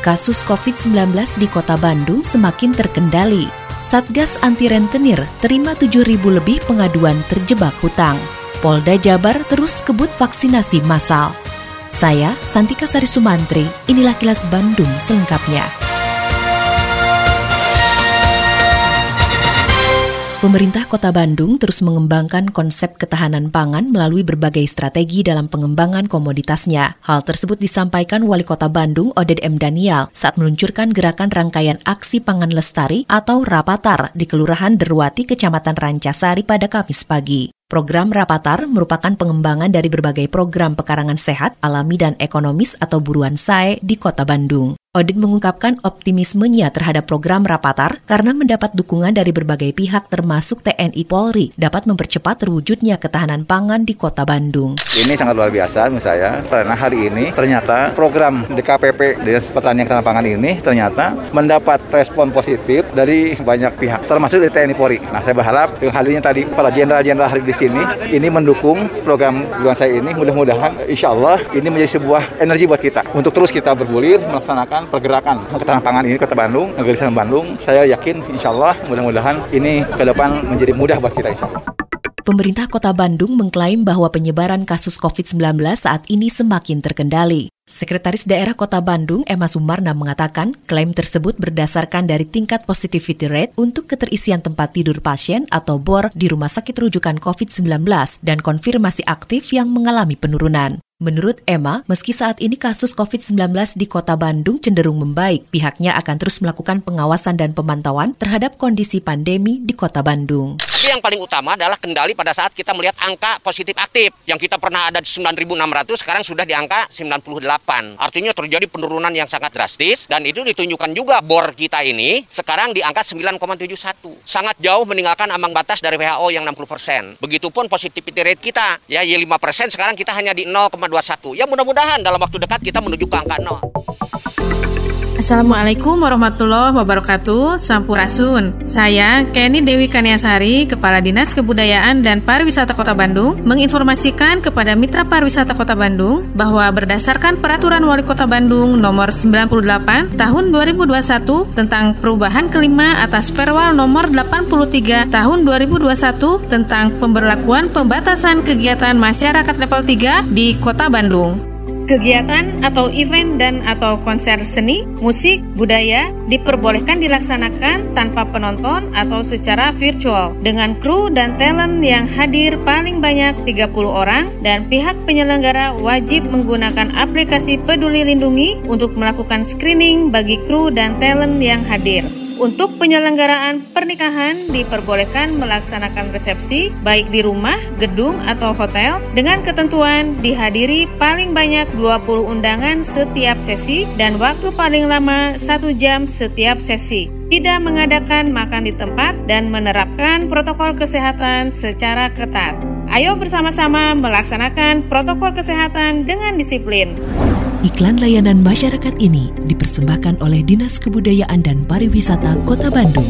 kasus COVID-19 di kota Bandung semakin terkendali. Satgas anti rentenir terima 7.000 lebih pengaduan terjebak hutang. Polda Jabar terus kebut vaksinasi massal. Saya, Santika Sari Sumantri, inilah kilas Bandung selengkapnya. Pemerintah Kota Bandung terus mengembangkan konsep ketahanan pangan melalui berbagai strategi dalam pengembangan komoditasnya. Hal tersebut disampaikan Wali Kota Bandung Oded M. Daniel saat meluncurkan gerakan rangkaian aksi pangan lestari atau Rapatar di Kelurahan Derwati, Kecamatan Rancasari pada Kamis pagi. Program Rapatar merupakan pengembangan dari berbagai program pekarangan sehat, alami, dan ekonomis atau buruan SAE di Kota Bandung. Odin mengungkapkan optimismenya terhadap program Rapatar karena mendapat dukungan dari berbagai pihak termasuk TNI Polri dapat mempercepat terwujudnya ketahanan pangan di kota Bandung. Ini sangat luar biasa menurut saya karena hari ini ternyata program DKPP Dinas Pertanian Ketahanan Pangan ini ternyata mendapat respon positif dari banyak pihak termasuk dari TNI Polri. Nah saya berharap dengan hal ini tadi para jenderal-jenderal hari di sini ini mendukung program bulan saya ini mudah-mudahan insya Allah ini menjadi sebuah energi buat kita untuk terus kita bergulir melaksanakan pergerakan ketahanan pangan ini Kota Bandung, negeri Bandung, saya yakin insya Allah mudah-mudahan ini ke depan menjadi mudah buat kita insya. Pemerintah Kota Bandung mengklaim bahwa penyebaran kasus COVID-19 saat ini semakin terkendali. Sekretaris Daerah Kota Bandung, Emma Sumarna, mengatakan klaim tersebut berdasarkan dari tingkat positivity rate untuk keterisian tempat tidur pasien atau BOR di Rumah Sakit Rujukan COVID-19 dan konfirmasi aktif yang mengalami penurunan. Menurut Emma, meski saat ini kasus COVID-19 di kota Bandung cenderung membaik, pihaknya akan terus melakukan pengawasan dan pemantauan terhadap kondisi pandemi di kota Bandung. Tapi yang paling utama adalah kendali pada saat kita melihat angka positif aktif. Yang kita pernah ada di 9.600, sekarang sudah di angka 98. Artinya terjadi penurunan yang sangat drastis, dan itu ditunjukkan juga bor kita ini sekarang di angka 9,71. Sangat jauh meninggalkan ambang batas dari WHO yang 60%. Begitupun positivity rate kita, ya Y5% sekarang kita hanya di 0, 2021. Ya mudah-mudahan dalam waktu dekat kita menuju ke angka 0. Assalamualaikum warahmatullahi wabarakatuh. Sampurasun. Saya Kenny Dewi Kaniasari Kepala Dinas Kebudayaan dan Pariwisata Kota Bandung Menginformasikan kepada Mitra Pariwisata Kota Bandung Bahwa berdasarkan Peraturan Wali Kota Bandung Nomor 98 Tahun 2021 Tentang perubahan kelima atas Perwal Nomor 83 Tahun 2021 Tentang pemberlakuan pembatasan kegiatan masyarakat level 3 di Kota Bandung Kegiatan atau event dan atau konser seni, musik, budaya diperbolehkan dilaksanakan tanpa penonton atau secara virtual dengan kru dan talent yang hadir paling banyak 30 orang dan pihak penyelenggara wajib menggunakan aplikasi Peduli Lindungi untuk melakukan screening bagi kru dan talent yang hadir. Untuk penyelenggaraan pernikahan diperbolehkan melaksanakan resepsi baik di rumah, gedung, atau hotel dengan ketentuan dihadiri paling banyak 20 undangan setiap sesi dan waktu paling lama 1 jam setiap sesi tidak mengadakan makan di tempat dan menerapkan protokol kesehatan secara ketat. Ayo bersama-sama melaksanakan protokol kesehatan dengan disiplin. Iklan layanan masyarakat ini dipersembahkan oleh Dinas Kebudayaan dan Pariwisata Kota Bandung.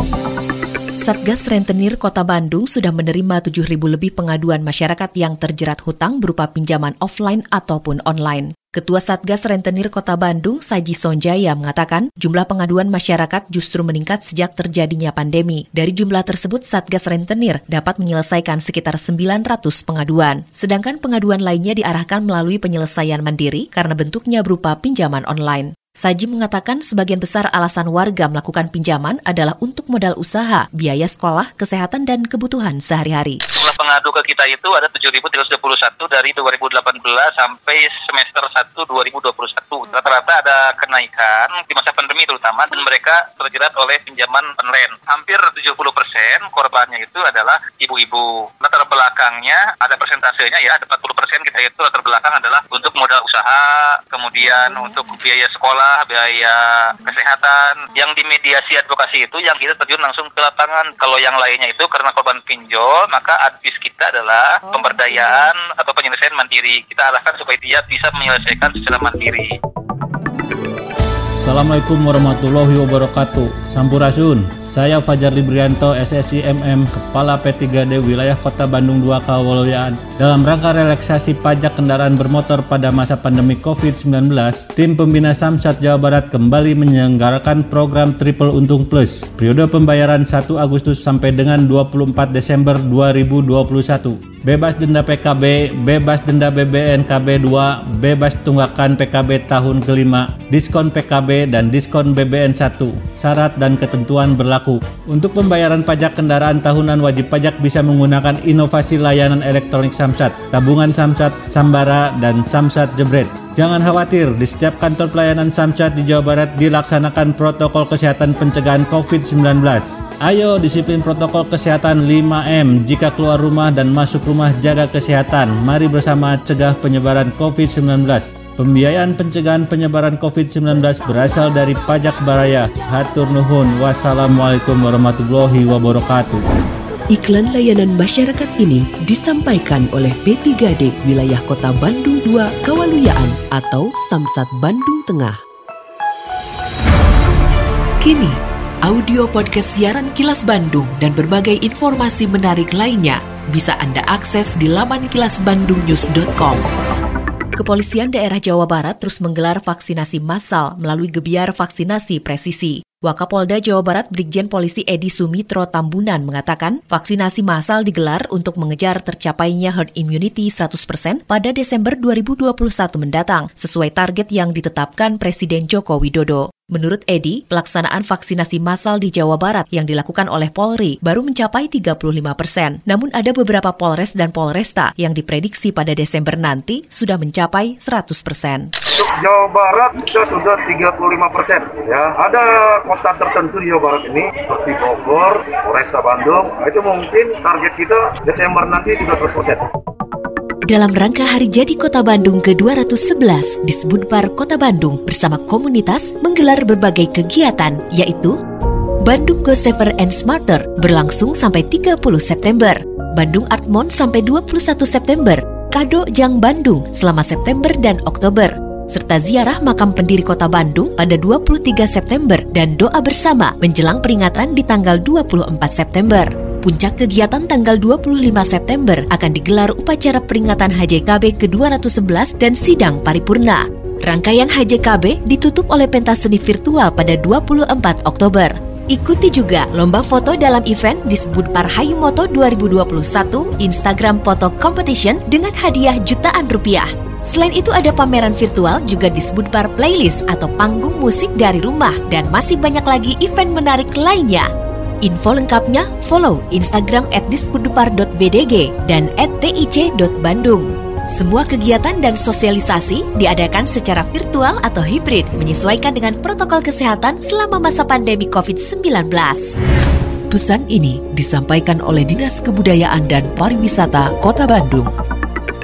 Satgas Rentenir Kota Bandung sudah menerima 7.000 lebih pengaduan masyarakat yang terjerat hutang berupa pinjaman offline ataupun online. Ketua Satgas Rentenir Kota Bandung, Saji Sonjaya, mengatakan jumlah pengaduan masyarakat justru meningkat sejak terjadinya pandemi. Dari jumlah tersebut, Satgas Rentenir dapat menyelesaikan sekitar 900 pengaduan. Sedangkan pengaduan lainnya diarahkan melalui penyelesaian mandiri karena bentuknya berupa pinjaman online. Saji mengatakan sebagian besar alasan warga melakukan pinjaman adalah untuk modal usaha, biaya sekolah, kesehatan, dan kebutuhan sehari-hari pengadu ke kita itu ada 7.321 dari 2018 sampai semester 1 2021. Rata-rata ada kenaikan di masa pandemi terutama dan mereka terjerat oleh pinjaman online. Hampir 70 persen korbannya itu adalah ibu-ibu. Latar belakangnya ada persentasenya ya, ada 40 persen kita itu latar belakang adalah untuk modal usaha, kemudian untuk biaya sekolah, biaya kesehatan. Yang di mediasi advokasi itu yang kita terjun langsung ke lapangan. Kalau yang lainnya itu karena korban pinjol, maka advis kita adalah pemberdayaan atau penyelesaian mandiri. Kita arahkan supaya dia bisa menyelesaikan secara mandiri. Assalamualaikum warahmatullahi wabarakatuh. Sampurasun. Saya Fajar Librianto, SSI MM, Kepala P3D Wilayah Kota Bandung 2 Kawaloyaan. Dalam rangka relaksasi pajak kendaraan bermotor pada masa pandemi COVID-19, tim pembina Samsat Jawa Barat kembali menyelenggarakan program Triple Untung Plus. Periode pembayaran 1 Agustus sampai dengan 24 Desember 2021 bebas denda PKB, bebas denda BBN KB 2, bebas tunggakan PKB tahun kelima, diskon PKB dan diskon BBN 1. Syarat dan ketentuan berlaku. Untuk pembayaran pajak kendaraan tahunan wajib pajak bisa menggunakan inovasi layanan elektronik Samsat, tabungan Samsat, Sambara, dan Samsat Jebret. Jangan khawatir, di setiap kantor pelayanan Samsat di Jawa Barat dilaksanakan protokol kesehatan pencegahan COVID-19. Ayo disiplin protokol kesehatan 5M jika keluar rumah dan masuk rumah jaga kesehatan. Mari bersama cegah penyebaran COVID-19. Pembiayaan pencegahan penyebaran COVID-19 berasal dari pajak baraya. Hatur nuhun. Wassalamualaikum warahmatullahi wabarakatuh. Iklan layanan masyarakat ini disampaikan oleh P3D Wilayah Kota Bandung 2 Kawaluyaan atau Samsat Bandung Tengah. Kini, audio podcast siaran Kilas Bandung dan berbagai informasi menarik lainnya bisa Anda akses di laman kilasbandungnews.com. Kepolisian daerah Jawa Barat terus menggelar vaksinasi massal melalui gebiar vaksinasi presisi. Wakapolda Jawa Barat Brigjen Polisi Edi Sumitro Tambunan mengatakan vaksinasi massal digelar untuk mengejar tercapainya herd immunity 100% pada Desember 2021 mendatang sesuai target yang ditetapkan Presiden Joko Widodo. Menurut Edi, pelaksanaan vaksinasi massal di Jawa Barat yang dilakukan oleh Polri baru mencapai 35 persen. Namun ada beberapa Polres dan Polresta yang diprediksi pada Desember nanti sudah mencapai 100 persen. Jawa Barat kita sudah 35 persen. Ya, ada kota tertentu di Jawa Barat ini seperti Bogor, Polresta Bandung. Itu mungkin target kita Desember nanti sudah 100 persen. Dalam rangka Hari Jadi Kota Bandung ke-211, Disbudpar Kota Bandung bersama komunitas menggelar berbagai kegiatan, yaitu Bandung Go Safer and Smarter berlangsung sampai 30 September, Bandung Art Month sampai 21 September, Kado Jang Bandung selama September dan Oktober, serta ziarah makam pendiri kota Bandung pada 23 September dan doa bersama menjelang peringatan di tanggal 24 September. Puncak kegiatan tanggal 25 September akan digelar upacara peringatan HJKB ke-211 dan sidang paripurna. Rangkaian HJKB ditutup oleh pentas seni virtual pada 24 Oktober. Ikuti juga lomba foto dalam event disebut Parhayumoto 2021 Instagram Photo Competition dengan hadiah jutaan rupiah. Selain itu ada pameran virtual juga disebut bar playlist atau panggung musik dari rumah dan masih banyak lagi event menarik lainnya. Info lengkapnya follow Instagram at dan at tic.bandung. Semua kegiatan dan sosialisasi diadakan secara virtual atau hibrid menyesuaikan dengan protokol kesehatan selama masa pandemi COVID-19. Pesan ini disampaikan oleh Dinas Kebudayaan dan Pariwisata Kota Bandung.